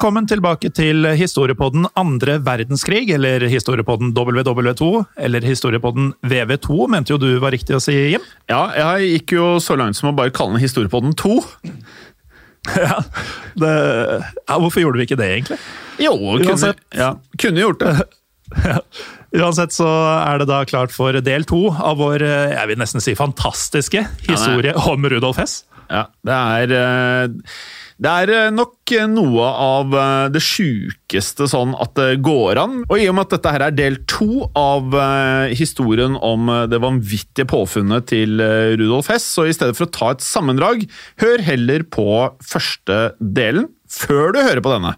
Velkommen tilbake til historiepodden andre verdenskrig, eller historiepodden WW2, eller historiepodden VV2, mente jo du var riktig å si, Jim? Ja, jeg gikk jo så langt som å bare kalle den Historiepodden 2. Ja, det, ja, hvorfor gjorde vi ikke det, egentlig? Jo, kunne, ja, kunne gjort det. Ja. Uansett så er det da klart for del to av vår eh, jeg vil nesten si fantastiske historie om Rudolf Hess. Ja, det er eh, Det er eh, nok noe av eh, det sjukeste sånn at det går an. Og i og med at dette her er del to av eh, historien om eh, det vanvittige påfunnet til eh, Rudolf Hess, så i stedet for å ta et sammendrag, hør heller på første delen før du hører på denne.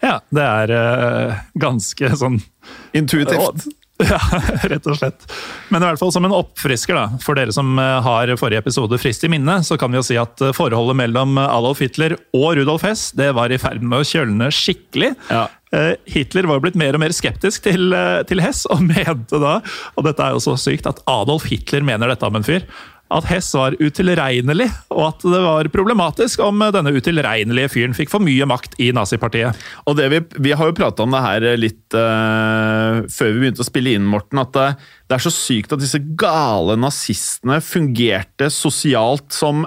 Ja, det er eh, ganske sånn Intuitivt. Ja, rett og slett. Men i hvert fall som en oppfrisker, da. For dere som eh, har forrige episode frist i minne, så kan vi jo si at eh, forholdet mellom Adolf Hitler og Rudolf Hess det var i ferd med å kjølne skikkelig. Ja. Eh, Hitler var jo blitt mer og mer skeptisk til, eh, til Hess, og mente da, og dette er jo så sykt, at Adolf Hitler mener dette om en fyr, at Hess var utilregnelig, og at det var problematisk om denne utilregnelige fyren fikk for mye makt i nazipartiet. Og vi, vi har jo prata om det her litt uh, før vi begynte å spille inn, Morten. At det, det er så sykt at disse gale nazistene fungerte sosialt som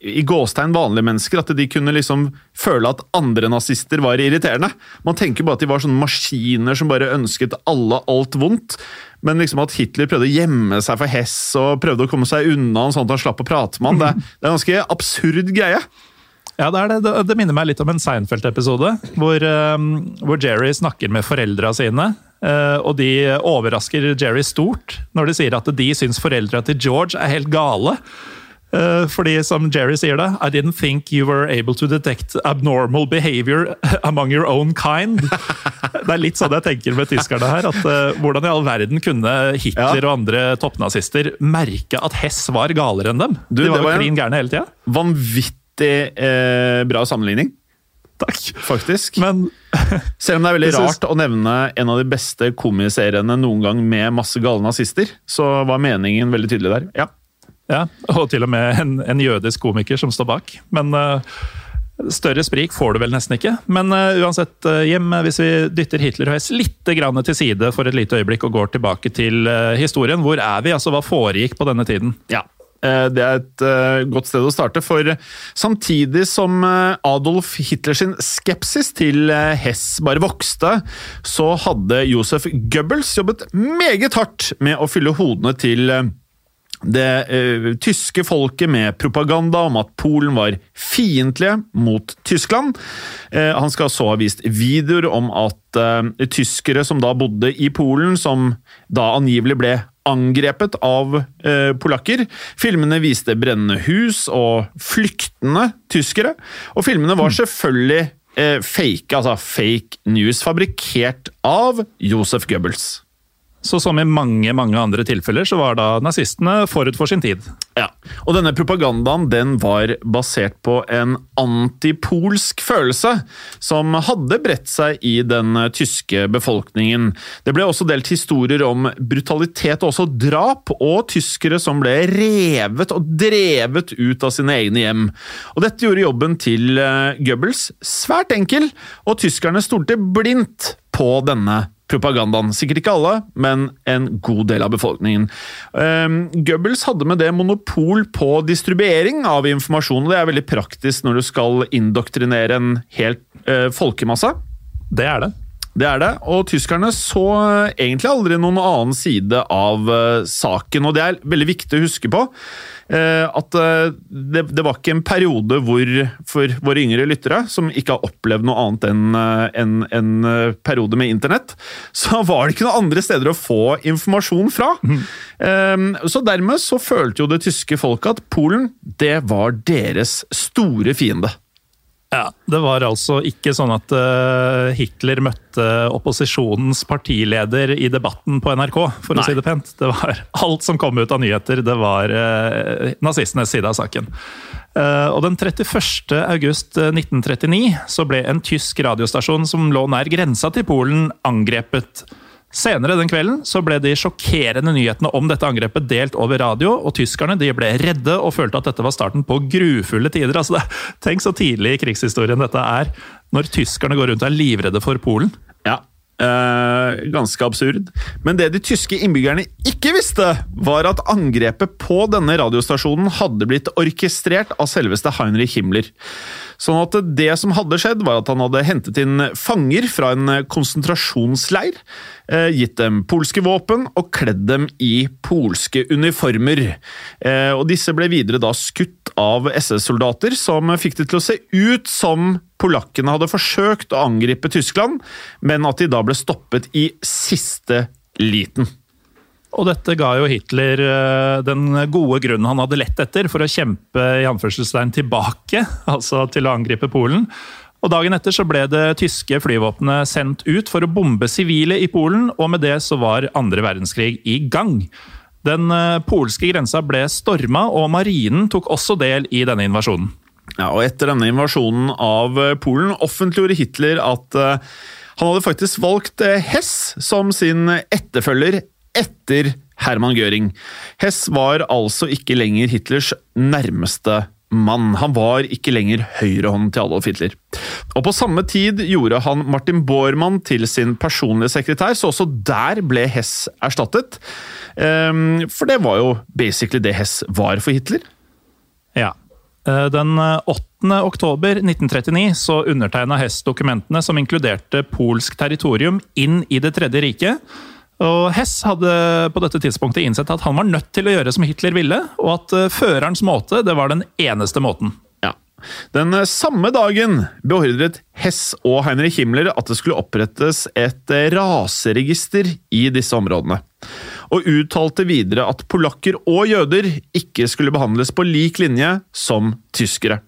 i gåstegn vanlige mennesker. At de kunne liksom føle at andre nazister var irriterende. Man tenker bare at de var sånne maskiner som bare ønsket alle alt vondt. Men liksom at Hitler prøvde å gjemme seg for Hess og prøvde å komme seg unna han sånn at han slapp å prate med han, det, det er en ganske absurd greie. Ja, det, det. det, minner meg litt om en Seinfeld-episode, hvor, eh, hvor Jerry snakker med foreldra sine. eh, og de overrasker Jerry stort når de sier at de syns foreldra til George er helt gale. Eh, fordi, som Jerry sier det, I didn't think you were able to detect abnormal behavior among your own kind. Det er litt sånn jeg tenker med tyskerne her. at uh, Hvordan i all verden kunne Hitler Ja. og andre toppnazister merke at Hess var galere enn dem? Du, de det var var jo klin gærne hele tida. Vanvittig eh, bra sammenligning, Takk. faktisk. Men Selv om det er veldig synes- rart å nevne en av de beste komiseriene noen gang med masse gale nazister, så var meningen veldig tydelig der. Ja. Ja, og til og med en, en jødisk komiker som står bak. Men uh, større sprik får du vel nesten ikke. Men uh, uansett, uh, Jim, hvis vi dytter Hitler og litt til side for et lite øyeblikk og går tilbake til historien, hvor er vi? Altså, Hva foregikk på denne tiden? Ja. Det er et godt sted å starte, for samtidig som Adolf Hitlers skepsis til Hess bare vokste, så hadde Josef Goebbels jobbet meget hardt med å fylle hodene til det uh, tyske folket med propaganda om at Polen var fiendtlige mot Tyskland. Uh, han skal så ha vist videoer om at uh, tyskere som da bodde i Polen, som da angivelig ble angrepet av polakker. Filmene viste brennende hus og flyktende tyskere. Og filmene var selvfølgelig eh, fake, altså fake news, fabrikkert av Josef Goebbels. Så som i mange mange andre tilfeller, så var da nazistene forut for sin tid. Ja, og denne propagandaen den var basert på en antipolsk følelse som hadde bredt seg i den tyske befolkningen. Det ble også delt historier om brutalitet og også drap, og tyskere som ble revet og drevet ut av sine egne hjem. Og dette gjorde jobben til eh, Goebbels svært enkel, og tyskerne stolte blindt på denne propagandaen. Sikkert ikke alle, men en god del av befolkningen. Um, Goebbels hadde med det monopol på distribuering av informasjon, og det er veldig praktisk når du skal indoktrinere en hel uh, folkemasse. Det er det. Det er det, og tyskerne så egentlig aldri noen annen side av uh, saken, og det er veldig viktig å huske på. Uh, at uh, det, det, var ikke en periode hvor, for våre yngre lyttere, som ikke har opplevd noe annet enn en, en periode med internett, så var det ikke noen andre steder å få informasjon fra. Mm. så dermed så følte jo det tyske folket at Polen, det var deres store fiende. Ja, Det var altså ikke sånn at uh, Hitler møtte opposisjonens partileder i debatten på NRK, for Nei. å si det pent. Det var Alt som kom ut av nyheter, det var uh, nazistenes side av saken. Uh, og Den 31. august 1939 så ble en tysk radiostasjon som lå nær grensa til Polen, angrepet. Senere den kvelden så ble de sjokkerende nyhetene om dette angrepet delt over radio, og tyskerne de ble redde og følte at dette var starten på grufulle tider. Altså, tenk så tidlig i krigshistorien dette er, når tyskerne går rundt og er livredde for Polen. Ja, Uh, ganske absurd. Men det de tyske innbyggerne ikke visste, var at angrepet på denne radiostasjonen hadde blitt orkestrert av selveste Heinrich Himmler. Sånn at det som hadde skjedd, var at han hadde hentet inn fanger fra en konsentrasjonsleir, uh, gitt dem polske våpen og kledd dem i polske uniformer. Uh, og disse ble videre da skutt av SS-soldater, som fikk det til å se ut som polakkene hadde forsøkt å angripe Tyskland, men at de da ble stoppet i siste liten. Og dette ga jo Hitler eh, den gode grunnen han hadde lett etter for å kjempe i anførselstegn tilbake, altså til å angripe Polen. Og Dagen etter så ble det tyske flyvåpenet sendt ut for å bombe sivile i Polen, og med det så var andre verdenskrig i gang. Den eh, polske grensa ble storma, og marinen tok også del i denne invasjonen. Ja, og Etter denne invasjonen av eh, Polen offentliggjorde Hitler at han hadde faktisk valgt Hess som sin etterfølger etter Herman Göring. Hess var altså ikke lenger Hitlers nærmeste mann. Han var ikke lenger høyrehånden til Adolf Hitler. Og På samme tid gjorde han Martin Bormann til sin personlige sekretær, så også der ble Hess erstattet. Um, for det var jo basically det Hess var for Hitler. Ja, Eh, den 8. Eh, oktober 1939 så undertegna Hess dokumentene som inkluderte polsk territorium inn i Det tredje riket. Og Hess hadde på dette tidspunktet innsett at han var nødt til å gjøre som Hitler ville, og at eh, førerens måte det var den eneste måten. Ja. Den samme dagen beordret Hess og Heinrich Himmler at det skulle opprettes et raseregister i disse områdene og uttalte videre at polakker og jøder ikke skulle behandles på lik linje som tyskere.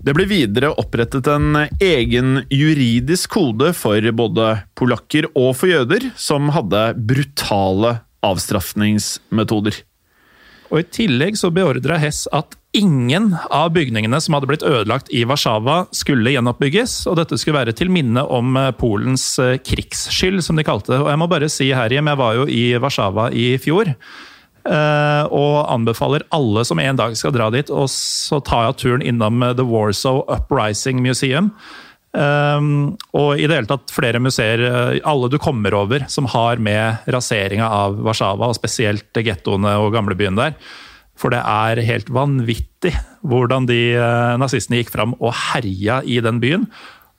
Det ble videre opprettet en egen juridisk kode for både polakker og for jøder, som hadde brutale avstraffningsmetoder. Og I tillegg så beordra Hess at ingen av bygningene som hadde blitt ødelagt i Warszawa, skulle gjenoppbygges. og Dette skulle være til minne om eh, Polens eh, krigsskyld, som de kalte det. Og jeg må bare si her hjem, jeg var jo i Warszawa i fjor. Eh, og anbefaler alle som en dag skal dra dit, og så tar jeg turen innom The Warsaw Uprising Museum. Um, og i det hele tatt flere museer, alle du kommer over, som har med raseringa av Warszawa, og spesielt gettoene og gamlebyen der. For det er helt vanvittig hvordan de nazistene gikk fram og herja i den byen.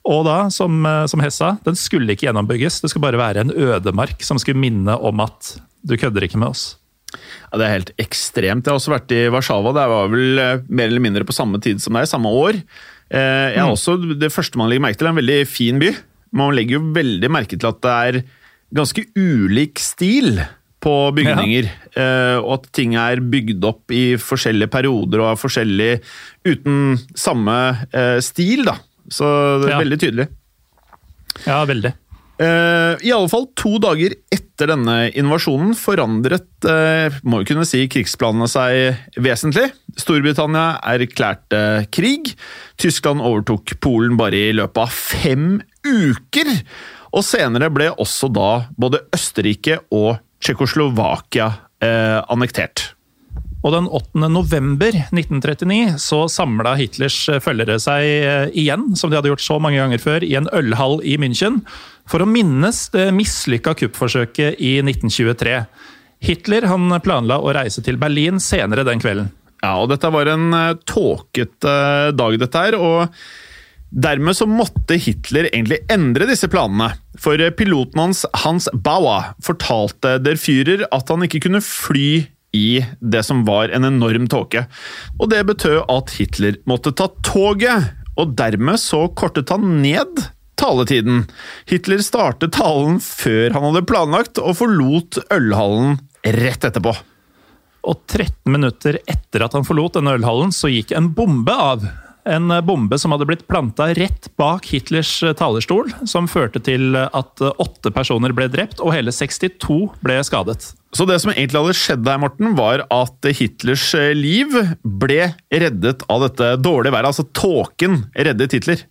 Og da, som, som Hessa, den skulle ikke gjennombygges. Det skulle bare være en ødemark som skulle minne om at du kødder ikke med oss. Ja, Det er helt ekstremt. Jeg har også vært i Warszawa. Det var vel uh, mer eller mindre på samme tid som deg, samme år. Jeg har mm. også, Det første man legger merke til, er en veldig fin by. Man legger jo veldig merke til at det er ganske ulik stil på bygninger. Ja. Eh, og at ting er bygd opp i forskjellige perioder og er forskjellig uten samme eh, stil, da. Så det er ja. veldig tydelig. Ja, veldig. Eh, I alle fall to dager etter denne invasjonen forandret eh, må vi kunne si, krigsplanene seg vesentlig. Storbritannia erklærte krig. Tyskland overtok Polen bare i løpet av fem uker. Og senere ble også da både Østerrike og Tsjekkoslovakia eh, annektert. Og den 8. november 1939 så samla Hitlers følgere seg eh, igjen, som de hadde gjort så mange ganger før, i en ølhall i München for å minnes det mislykka kuppforsøket i 1923. Hitler han planla å reise til Berlin senere den kvelden. Ja, og dette var en uh, tåkete dag, dette her. og Dermed så måtte Hitler egentlig endre disse planene. For piloten hans, Hans Bauer, fortalte der Führer at han ikke kunne fly i det som var en enorm tåke. Og det betød at Hitler måtte ta toget, og dermed så kortet han ned taletiden. Hitler startet talen før han hadde planlagt, og forlot ølhallen rett etterpå. Og 13 minutter etter at han forlot denne ølhallen, så gikk en bombe av. En bombe som hadde blitt planta rett bak Hitlers talerstol, som førte til at åtte personer ble drept og hele 62 ble skadet. Så det som egentlig hadde skjedd der, Morten, var at Hitlers liv ble reddet av dette dårlige været. Altså tåken reddet Hitler.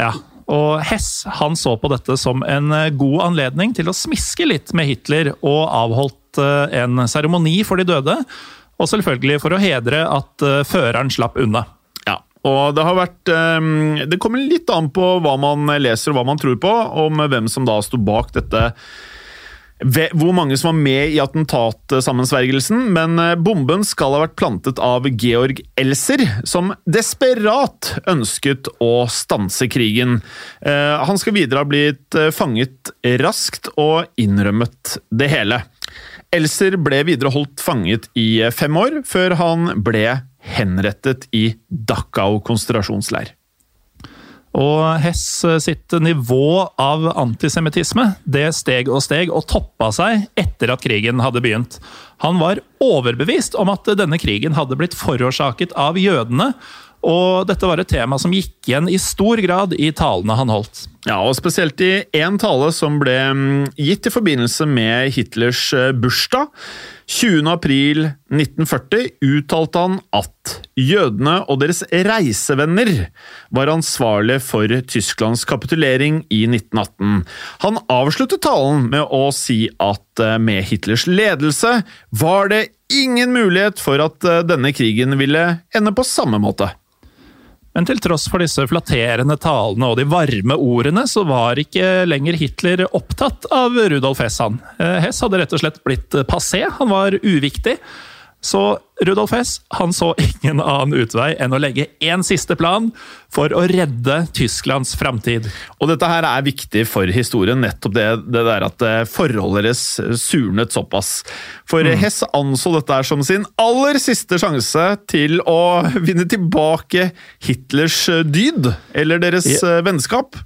Ja, og Hess han så på dette som en god anledning til å smiske litt med Hitler, og avholdt en seremoni for de døde. Og selvfølgelig for å hedre at føreren slapp unna. Og det har vært Det kommer litt an på hva man leser og hva man tror på, om hvem som da sto bak dette. Hvor mange som var med i attentatsammensvergelsen, men bomben skal ha vært plantet av Georg Elser, som desperat ønsket å stanse krigen. Han skal videre ha blitt fanget raskt og innrømmet det hele. Elser ble videre holdt fanget i fem år, før han ble henrettet i Dachau konsentrasjonsleir. Og Hess sitt nivå av antisemittisme det steg og steg og toppa seg etter at krigen hadde begynt. Han var overbevist om at denne krigen hadde blitt forårsaket av jødene, og dette var et tema som gikk igjen i stor grad i talene han holdt. Ja, og spesielt i én tale som ble gitt i forbindelse med Hitlers bursdag. 20.4.1940 uttalte han at jødene og deres reisevenner var ansvarlige for Tysklands kapitulering i 1918. Han avsluttet talen med å si at med Hitlers ledelse var det ingen mulighet for at denne krigen ville ende på samme måte. Men til tross for disse flatterende talene og de varme ordene, så var ikke lenger Hitler opptatt av Rudolf Hess. Han. Hess hadde rett og slett blitt passé, han var uviktig. Så Rudolf Hess han så ingen annen utvei enn å legge én siste plan for å redde Tysklands framtid. Og dette her er viktig for historien, nettopp det, det der at forholdet deres surnet såpass. For mm. Hess anså dette her som sin aller siste sjanse til å vinne tilbake Hitlers dyd, eller deres ja. vennskap.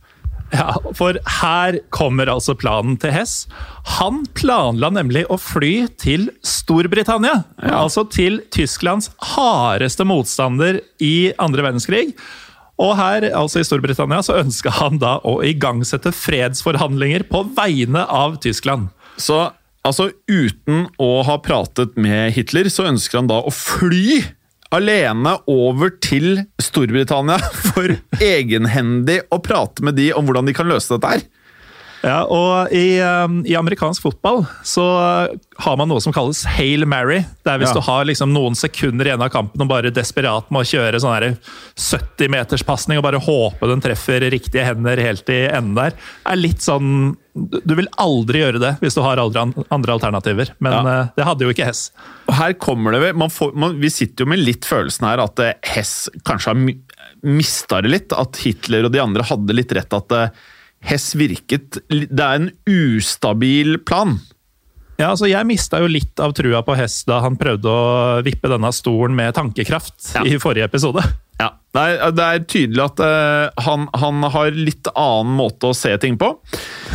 Ja, for her kommer altså planen til Hess. Han planla nemlig å fly til Storbritannia. Ja. Altså til Tysklands hardeste motstander i andre verdenskrig. Og her, altså i Storbritannia, så ønska han da å igangsette fredsforhandlinger på vegne av Tyskland. Så altså uten å ha pratet med Hitler, så ønsker han da å fly alene over til Storbritannia for egenhendig å prate med de om hvordan de kan løse dette her. Ja, og i, um, i, amerikansk fotball så har man noe som kalles Hail Mary. Det er hvis ja. du har liksom noen sekunder igjen av kampen og bare desperat må kjøre sånn 70-meterspasning og bare håpe den treffer riktige hender helt i enden der. er litt sånn Du vil aldri gjøre det hvis du har andre, andre alternativer, men ja. uh, det hadde jo ikke Hess. Og her kommer det man får, man, Vi sitter jo med litt følelsen her at uh, Hess kanskje har mista det litt. At Hitler og de andre hadde litt rett at uh, Hess virket Det er en ustabil plan. Ja, altså Jeg mista jo litt av trua på Hess da han prøvde å vippe denne stolen med tankekraft ja. i forrige episode. Ja, Det er, det er tydelig at uh, han, han, har litt annen måte å se ting på.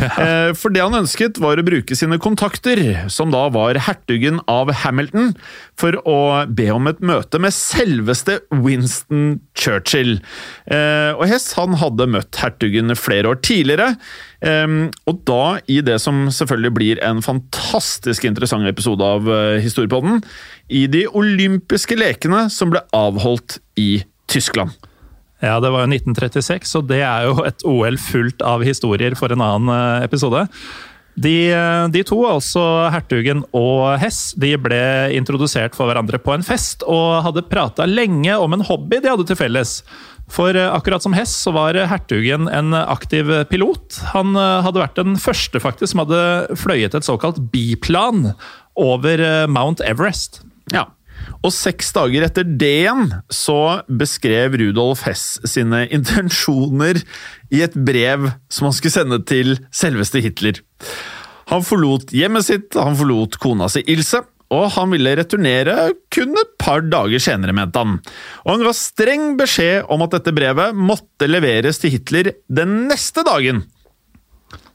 Eh, For det han ønsket, var å bruke sine kontakter, som da var hertugen av Hamilton, for å be om et møte med selveste Winston Churchill. Eh, Og Hess han hadde møtt hertugen flere år tidligere, eh, og da i det som selvfølgelig blir en fantastisk interessant episode av Historiepodden, i de olympiske lekene som ble avholdt i Tyskland. Ja, det var jo 1936, og det er jo et OL fullt av historier for en annen eh, episode. De, eh, de to, altså hertugen og Hess, de ble introdusert for hverandre på en fest, og hadde prata lenge om en hobby de hadde til felles. For eh, akkurat som Hess, så var hertugen en aktiv pilot. Han hadde vært den første faktisk som hadde fløyet et såkalt biplan over Mount Everest. Ja. Og seks dager etter det igjen så beskrev Rudolf Hess sine intensjoner i et brev som han skulle sende til selveste Hitler. Han forlot hjemmet sitt, han forlot kona si Ilse, og han ville returnere kun et par dager senere, mente han. Og han ga streng beskjed om at dette brevet måtte leveres til Hitler den neste dagen.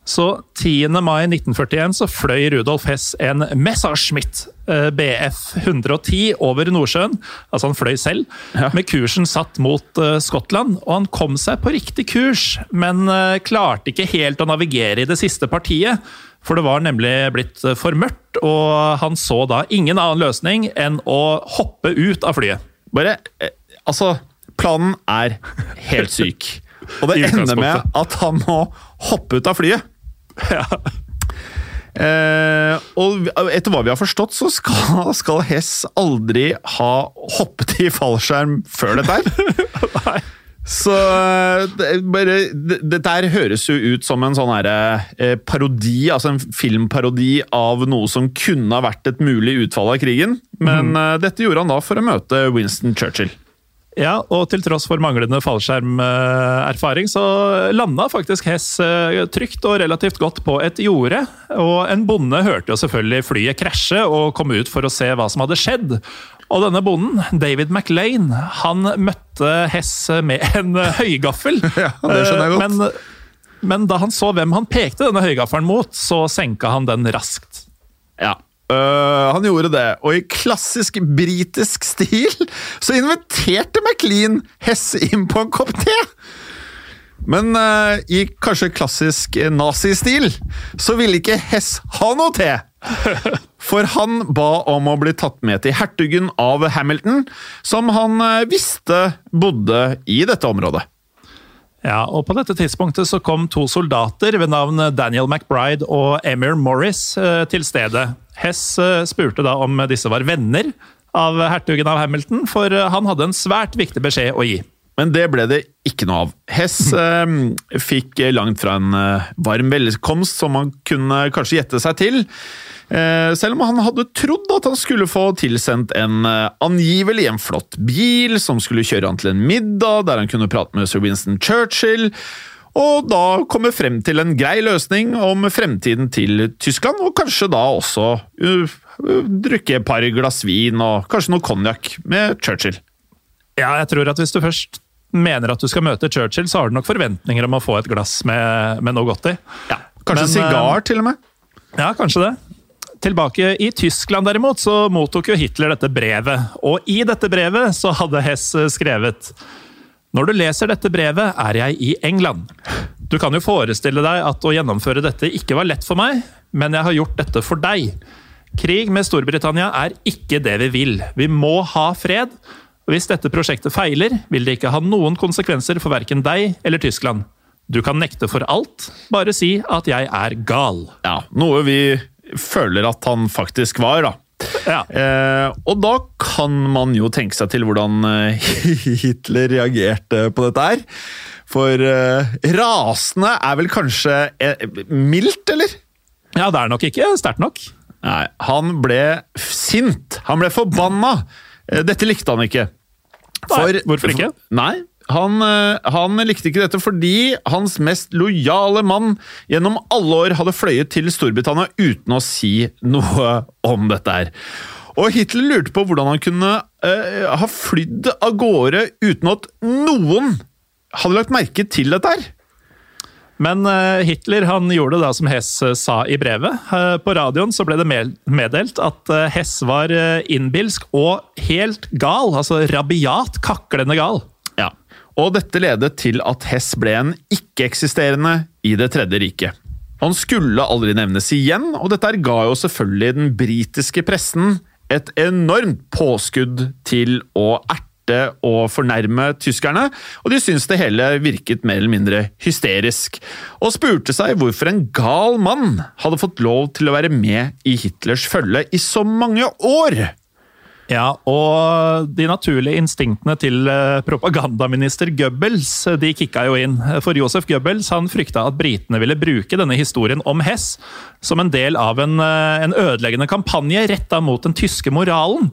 Så 10. mai 1941 så fløy Rudolf Hess en Messerschmitt eh, BF 110 over Nordsjøen. Altså han fløy selv, med kursen satt mot eh, Skottland. Og han kom seg på riktig kurs, men eh, klarte ikke helt å navigere i det siste partiet. For det var nemlig blitt for mørkt, og han så da ingen annen løsning enn å hoppe ut av flyet. Bare Altså, planen er helt syk. Og det ender med at han må hoppe ut av flyet. Eh, og etter hva vi har forstått, så skal, skal Hess aldri ha hoppet i fallskjerm før dette her. Så eh, det, bare, det, dette her høres jo ut som en sånn her, eh, parodi, altså en filmparodi av noe som kunne ha vært et mulig utfall av krigen. Men eh, dette gjorde han da for å møte Winston Churchill. Ja, og til tross for manglende fallskjermerfaring, så landa faktisk Hess eh, trygt og relativt godt på et jorde. Og en bonde hørte jo selvfølgelig flyet krasje og kom ut for å se hva som hadde skjedd. Og denne bonden, David McLean, han møtte Hess med en høygaffel. Ja, det skjønner jeg godt. Men, men da han så hvem han pekte denne høygaffelen mot, så senka han den raskt. Ja. Øh, han gjorde det, og i klassisk britisk stil så inviterte McLean Hess inn på en kopp te! Men uh, i kanskje klassisk nazistil så ville ikke Hess ha noe te! For han ba om å bli tatt med til hertugen av Hamilton, som han visste bodde i dette området. Ja, og På dette tidspunktet så kom to soldater ved navn Daniel McBride og Emir Morris eh, til stedet. Hess eh, spurte da om disse var venner av hertugen av Hamilton, for eh, han hadde en svært viktig beskjed å gi. Men det ble det ikke noe av. Hess eh, fikk langt fra en varm velkomst som man kunne kanskje gjette seg til. Eh, selv om han hadde trodd at han skulle få tilsendt en eh, angivelig en flott bil som skulle kjøre han til en middag der han kunne prate med sir Winston Churchill, og da komme frem til en grei løsning om fremtiden til Tyskland, og kanskje da også uh, uh, drikke et par glass vin og kanskje noe konjakk med Churchill. Ja, jeg tror at Hvis du først mener at du skal møte Churchill, så har du nok forventninger om å få et glass med, med noe godt i. Ja, Kanskje Men, sigar, til og med? Ja, kanskje det. Tilbake i Tyskland derimot, så mottok jo Hitler dette brevet. Og i dette brevet så hadde Hess skrevet Når du leser dette brevet, er jeg i England. Du kan jo forestille deg at å gjennomføre dette ikke var lett for meg, men jeg har gjort dette for deg. Krig med Storbritannia er ikke det vi vil. Vi må ha fred. Og Hvis dette prosjektet feiler, vil det ikke ha noen konsekvenser for verken deg eller Tyskland. Du kan nekte for alt, bare si at jeg er gal. Ja, noe vi føler at han faktisk var, da. Ja. Eh, og da kan man jo tenke seg til hvordan eh, Hitler reagerte på dette her. For eh, rasende er vel kanskje eh, mildt, eller? Ja, det er nok ikke sterkt nok. Nei, han ble sint. Han ble forbanna. Eh, Dette likte han ikke. Nei, hvorfor ikke? Nei, han, eh, han likte ikke dette fordi hans mest lojale mann gjennom alle år hadde fløyet til Storbritannia uten å si noe om dette her. Og Hitler lurte på hvordan han kunne eh, ha flydd av gårde uten at noen hadde lagt merke til dette her. Men eh, Hitler han gjorde det som Hess eh, sa i brevet. På radioen så ble det meddelt at Hess var innbilsk og helt gal. Altså rabiat, kaklende gal. Og dette ledet til at Hess ble en ikke-eksisterende i Det tredje riket. Han skulle aldri nevnes igjen, og dette ga jo selvfølgelig den britiske pressen et enormt påskudd til å erte og fornærme tyskerne, og de syntes det hele virket mer eller mindre hysterisk, og spurte seg hvorfor en gal mann hadde fått lov til å være med i Hitlers følge i så mange år. Ja, og de naturlige instinktene til eh, propagandaminister Goebbels eh, de kicka jo inn. For Josef Goebbels han frykta at britene ville bruke denne historien om Hess som en del av en, eh, en ødeleggende kampanje retta mot den tyske moralen.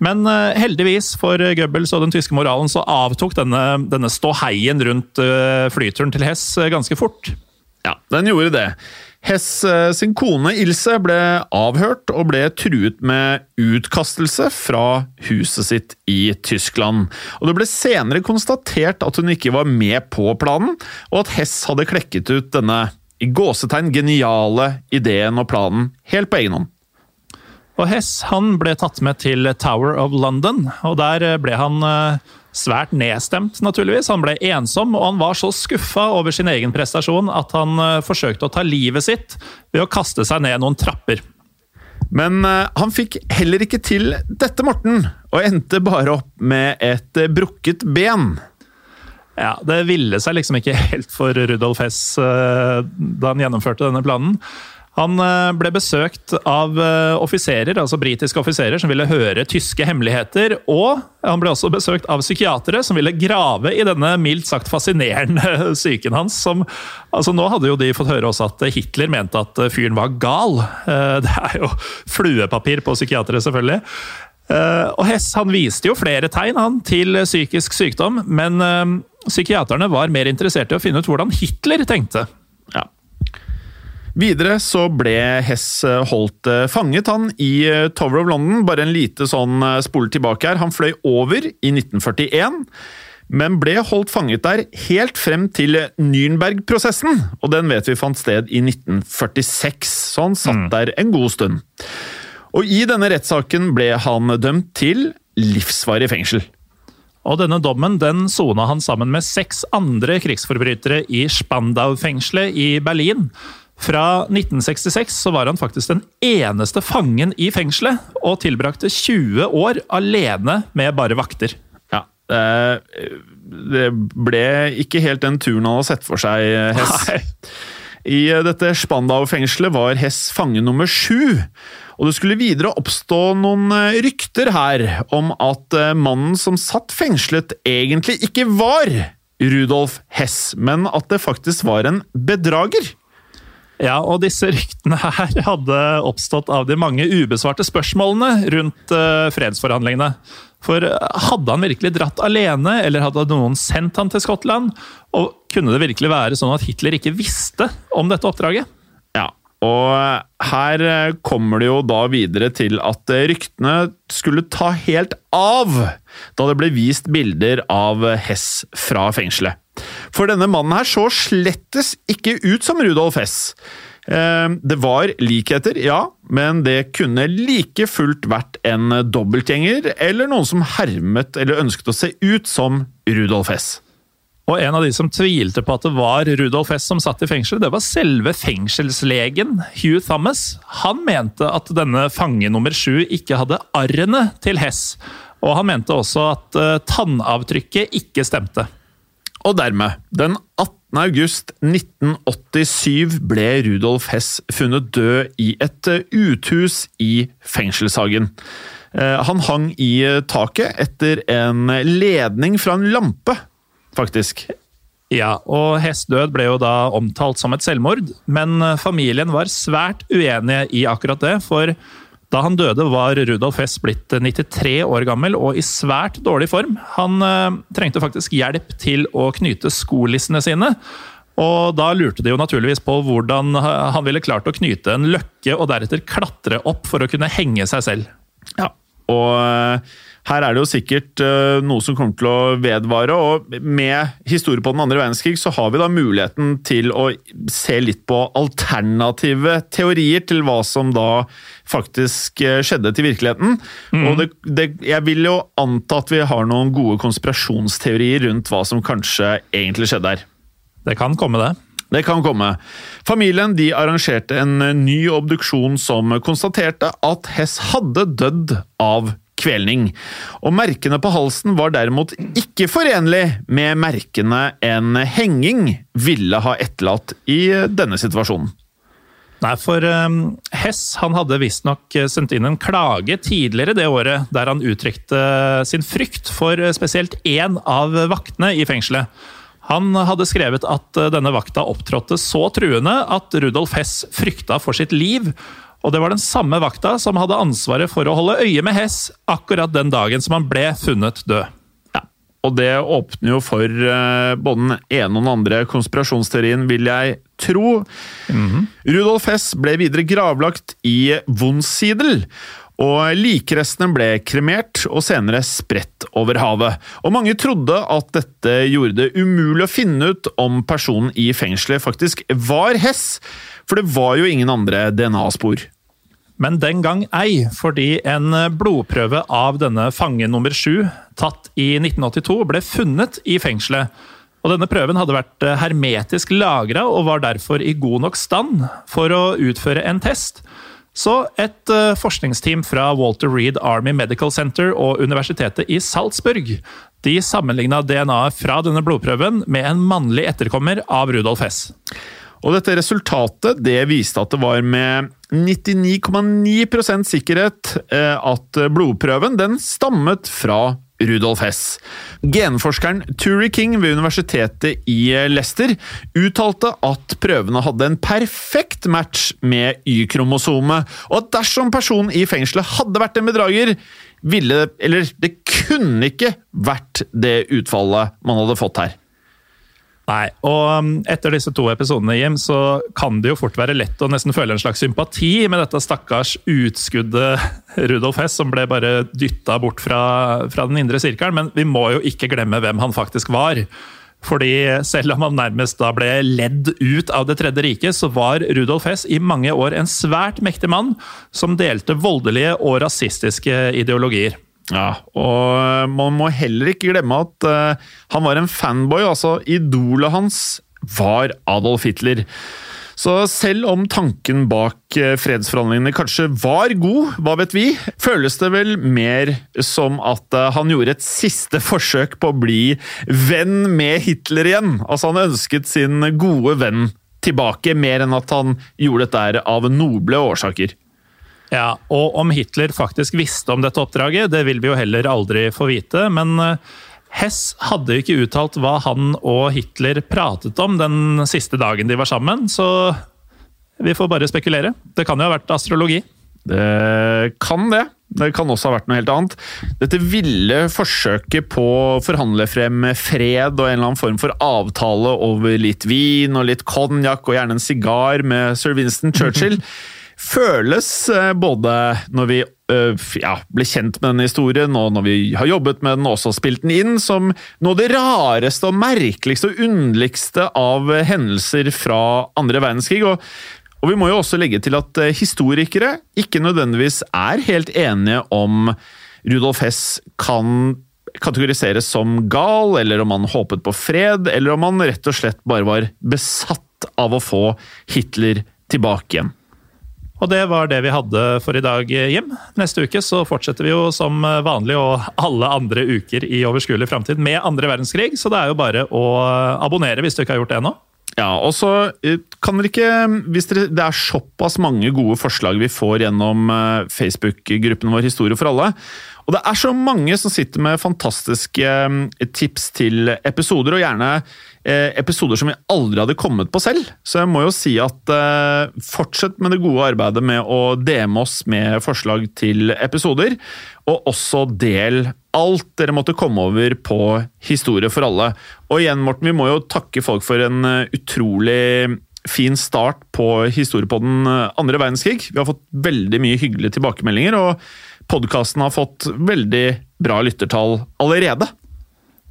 Men heldigvis for Goebbels og den tyske moralen så avtok denne, denne ståheien rundt flyturen til Hess ganske fort. Ja, den gjorde det. Hess eh, sin kone Ilse ble avhørt og ble truet med utkastelse fra huset sitt i Tyskland. Og Det ble senere konstatert at hun ikke var med på planen, og at Hess hadde klekket ut denne i gåsetegn geniale ideen og planen helt på egen hånd. Og Hess han ble tatt med til Tower of London, og der ble han eh, svært nedstemt, naturligvis. Han ble ensom, og han var så skuffa over sin egen prestasjon at han eh, forsøkte å ta livet sitt ved å kaste seg ned noen trapper. Men eh, han fikk heller ikke til dette, Morten, og endte bare opp med et eh, brukket ben. Ja, Det ville seg liksom ikke helt for Rudolf Hess da han gjennomførte denne planen. Han eh, ble besøkt av eh, offiserer, altså britiske offiserer som ville høre tyske hemmeligheter. Og han ble også besøkt av psykiatere som ville grave i denne mildt sagt fascinerende psyken hans. Som, altså Nå hadde jo de fått høre også at Hitler mente at fyren var gal. Eh, Det er jo fluepapir på psykiatere, selvfølgelig. Og Hess han viste jo flere tegn han, til psykisk sykdom, men psykiaterne var mer interessert i å finne ut hvordan Hitler tenkte. Ja. Videre så ble Hess eh, holdt eh, fanget, han, i eh, Tower of London. Bare en lite sånn spole tilbake her. Han fløy over i 1941, men ble holdt fanget der helt frem til Nürnberg-prosessen. Og den vet vi fant sted i 1946, så han satt der en god stund. Og i denne rettssaken ble han dømt til livsvarig fengsel. Og denne dommen den sona han sammen med seks andre krigsforbrytere i Spandau-fengselet i Berlin. Fra 1966 så var han faktisk den eneste fangen i fengselet, og tilbrakte 20 år alene med bare vakter. Ja, det ble ikke helt den turen han hadde sett for seg, Hess. Nei. I dette Spandau-fengselet var Hess fange nummer sju. Og det skulle videre oppstå noen eh, rykter her om at eh, mannen som satt fengslet, egentlig ikke var Rudolf Hess, men at det faktisk var en bedrager. Ja, og disse ryktene her hadde oppstått av de mange ubesvarte spørsmålene rundt eh, fredsforhandlingene. For eh, hadde han virkelig dratt alene, eller hadde noen sendt han til Skottland? Og kunne det virkelig være sånn at Hitler ikke visste om dette oppdraget? Ja, og her eh, kommer det jo da videre til at ryktene skulle ta helt av da det ble vist bilder av Hess fra fengselet. For denne mannen her så slettes ikke ut som Rudolf Hess. Eh, Det var likheter, ja, men det kunne like fullt vært en dobbeltgjenger, eller noen som hermet eller ønsket å se ut som Rudolf Hess. Og en av de som tvilte på at det var Rudolf Hess som satt i fengsel, det var selve fengselslegen Hugh Thomas. Han mente at denne fange nummer sju ikke hadde arrene til Hess. Og han mente også at eh, tannavtrykket ikke stemte. Og dermed, den 18. august 1987 ble Rudolf Hess funnet død i et eh, uthus i fengselshagen. Eh, Han hang i eh, taket etter en ledning fra en lampe, faktisk. Ja, og Hess død ble jo da omtalt som et selvmord, men familien var svært uenige i akkurat det, for da han døde var Rudolf Hess blitt 93 år gammel og i svært dårlig form. Han eh, trengte faktisk hjelp til å knyte skolissene sine, og da lurte de jo naturligvis på hvordan han ville klart å knyte en løkke og deretter klatre opp for å kunne henge seg selv. Ja. Og eh, her er det jo sikkert uh, noe som kommer til å vedvare, og med historie på den andre verdenskrig så har vi da muligheten til å se litt på alternative teorier til hva som da faktisk eh, skjedde til virkeligheten. Og det, det, jeg vil jo anta at vi har noen gode konspirasjonsteorier rundt hva som kanskje egentlig skjedde her. Det kan komme, det. Det kan komme. Familien de arrangerte en ny obduksjon som konstaterte at Hess hadde dødd av kvelning. Og merkene på halsen var derimot ikke forenlig med merkene en henging ville ha etterlatt i denne situasjonen. Nei, for um, Hess han hadde visstnok sendt inn en klage tidligere det året, der han uttrykte sin frykt for spesielt én av vaktene i fengselet. Han hadde skrevet at denne vakta opptrådte så truende at Rudolf Hess frykta for sitt liv. Og det var den samme vakta som hadde ansvaret for å holde øye med Hess akkurat den dagen som han ble funnet død. Ja, Og det åpner jo for uh, både den ene og den andre konspirasjonsteorien, vil jeg tro. Rudolf Hess ble videre gravlagt i Wunsiedel. Og likrestene ble kremert og senere spredt over havet. Og mange trodde at dette gjorde det umulig å finne ut om personen i fengselet faktisk var Hess, for det var jo ingen andre DNA-spor. Men den gang ei, fordi en blodprøve av denne fange nummer sju, tatt i 1982, ble funnet i fengselet. Og denne prøven hadde vært hermetisk lagra og var derfor i god nok stand for å utføre en test. Så et uh, forskningsteam fra Walter Reed Army Medical Center og universitetet i Salzburg de sammenligna DNA-et fra denne blodprøven med en mannlig etterkommer av Rudolf Hess. Og dette resultatet det viste at det var med 99,9 sikkerhet eh, at blodprøven den stammet fra Rudolf Hess. Genforskeren Turi King ved universitetet i Leicester uttalte at prøvene hadde en perfekt match med Y-kromosomet, og at dersom personen i fengselet hadde vært en bedrager, ville Eller det kunne ikke vært det utfallet man hadde fått her. Nei, og um, etter disse to episodene, Jim, så kan det jo fort være lett å nesten føle en slags sympati med dette stakkars utskuddet Rudolf Hess, som ble bare dytta bort fra, fra den indre sirkelen. Men vi må jo ikke glemme hvem han faktisk var. Fordi selv om han nærmest da ble ledd ut av Det tredje riket, så var Rudolf Hess i mange år en svært mektig mann som delte voldelige og rasistiske ideologier. Ja, og man må heller ikke glemme at uh, han var en fanboy. altså Idolet hans var Adolf Hitler. Så selv om tanken bak fredsforhandlingene kanskje var god, hva vet vi, føles det vel mer som at han gjorde et siste forsøk på å bli venn med Hitler igjen. Altså Han ønsket sin gode venn tilbake, mer enn at han gjorde dette av noble årsaker. Ja, og om Hitler faktisk visste om dette oppdraget, det vil vi jo heller aldri få vite. Men Hess hadde jo ikke uttalt hva han og Hitler pratet om den siste dagen de var sammen, så vi får bare spekulere. Det kan jo ha vært astrologi. Det kan det. Det kan også ha vært noe helt annet. Dette ville forsøket på å forhandle frem fred og en eller annen form for avtale over litt vin og litt konjakk og gjerne en sigar med sir Winston Churchill føles både når vi ja, ble kjent med denne historien, og når vi har jobbet med den og også spilt den inn, som noe av det rareste og merkeligste og underligste av hendelser fra andre verdenskrig. Og, og vi må jo også legge til at historikere ikke nødvendigvis er helt enige om Rudolf Hess kan kategoriseres som gal, eller om han håpet på fred, eller om han rett og slett bare var besatt av å få Hitler tilbake igjen. Og det var det vi hadde for i dag, Jim. Neste uke så fortsetter vi jo som vanlig og alle andre uker i overskuelig framtid med andre verdenskrig, så det er jo bare å abonnere hvis du ikke har gjort det ennå. Ja, og så kan dere ikke Hvis dere, det er såpass mange gode forslag vi får gjennom Facebook-gruppen vår Historie for alle, og det er så mange som sitter med fantastiske tips til episoder, og gjerne episoder som vi aldri hadde kommet på selv. Så jeg må jo si at uh, fortsett med det gode arbeidet med å DM oss med forslag til episoder. Og også del alt dere måtte komme over på Historie for alle. Og igjen, Morten, vi må jo takke folk for en utrolig fin start på historie på den andre verdenskrig. Vi har fått veldig mye hyggelige tilbakemeldinger. og podkasten har fått veldig bra lyttertall allerede.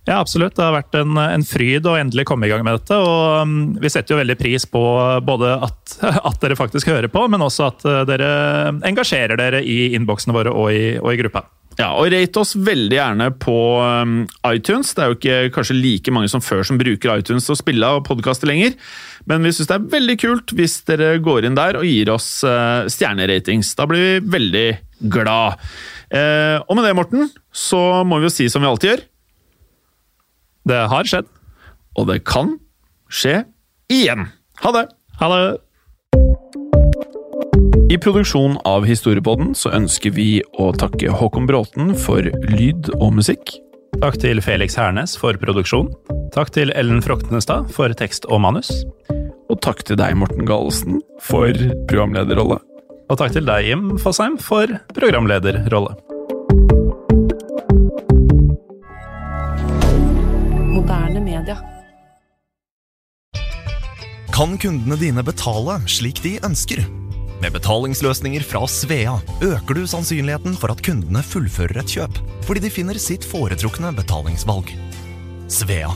Ja, absolutt. Det har vært en, en, fryd å endelig komme i gang med dette. Og um, vi setter jo veldig pris på både at, at, dere faktisk hører på, men også at uh, dere engasjerer dere i innboksene våre og i, og i gruppa. Ja, og Rate oss veldig gjerne på um, iTunes. Det er jo ikke kanskje like mange som før som bruker iTunes til å spille av podkaster lenger, men vi syns det er veldig kult hvis dere går inn der og gir oss uh, stjerneratings. Da blir vi veldig glad. Eh, og med det, Morten, så må vi jo si som vi alltid gjør. Det har skjedd. Og det kan skje igjen. Ha det! Ha det! I produksjonen av Historiepodden så ønsker vi å takke Håkon Bråten for lyd og musikk. Takk til Felix Hernes for produksjon. Takk til Ellen Froktenestad for tekst og manus. Og takk til deg, Morten Galesen, for programlederrolle. Og takk til deg, Jim Fosheim, for programlederrolle. Moderne media. Kan kundene dine betale slik de ønsker? Med betalingsløsninger fra Svea øker du sannsynligheten for at kundene fullfører et kjøp, fordi de finner sitt foretrukne betalingsvalg. Svea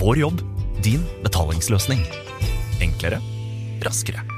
vår jobb, din betalingsløsning. Enklere, raskere.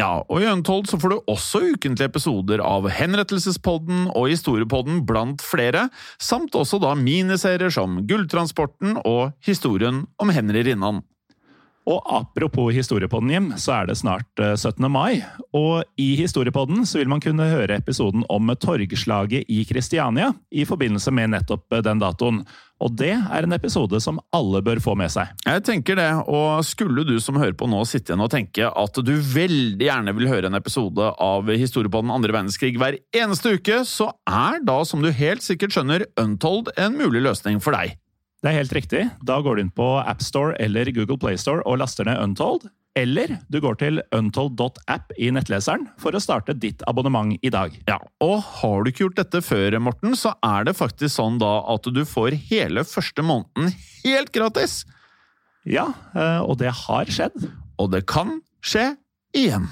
Ja, og i Untold så får du også ukentlige episoder av Henrettelsespodden og Historiepodden blant flere, samt også da miniserier som Gulltransporten og Historien om Henry Rinnan. Og apropos Historiepodden, Jim, så er det snart 17. mai. Og i Historiepodden så vil man kunne høre episoden om torgslaget i Kristiania i forbindelse med nettopp den datoen. Og det er en episode som alle bør få med seg. Jeg tenker det, og skulle du som hører på nå sitte igjen og tenke at du veldig gjerne vil høre en episode av Historie på den andre verdenskrig hver eneste uke, så er da, som du helt sikkert skjønner, Untold en mulig løsning for deg. Det er helt riktig. Da går du inn på AppStore eller Google Playstore og laster ned Untold. Eller du går til untold.app i nettleseren for å starte ditt abonnement i dag. Ja, Og har du ikke gjort dette før, Morten, så er det faktisk sånn da at du får hele første måneden helt gratis! Ja, og det har skjedd. Og det kan skje igjen.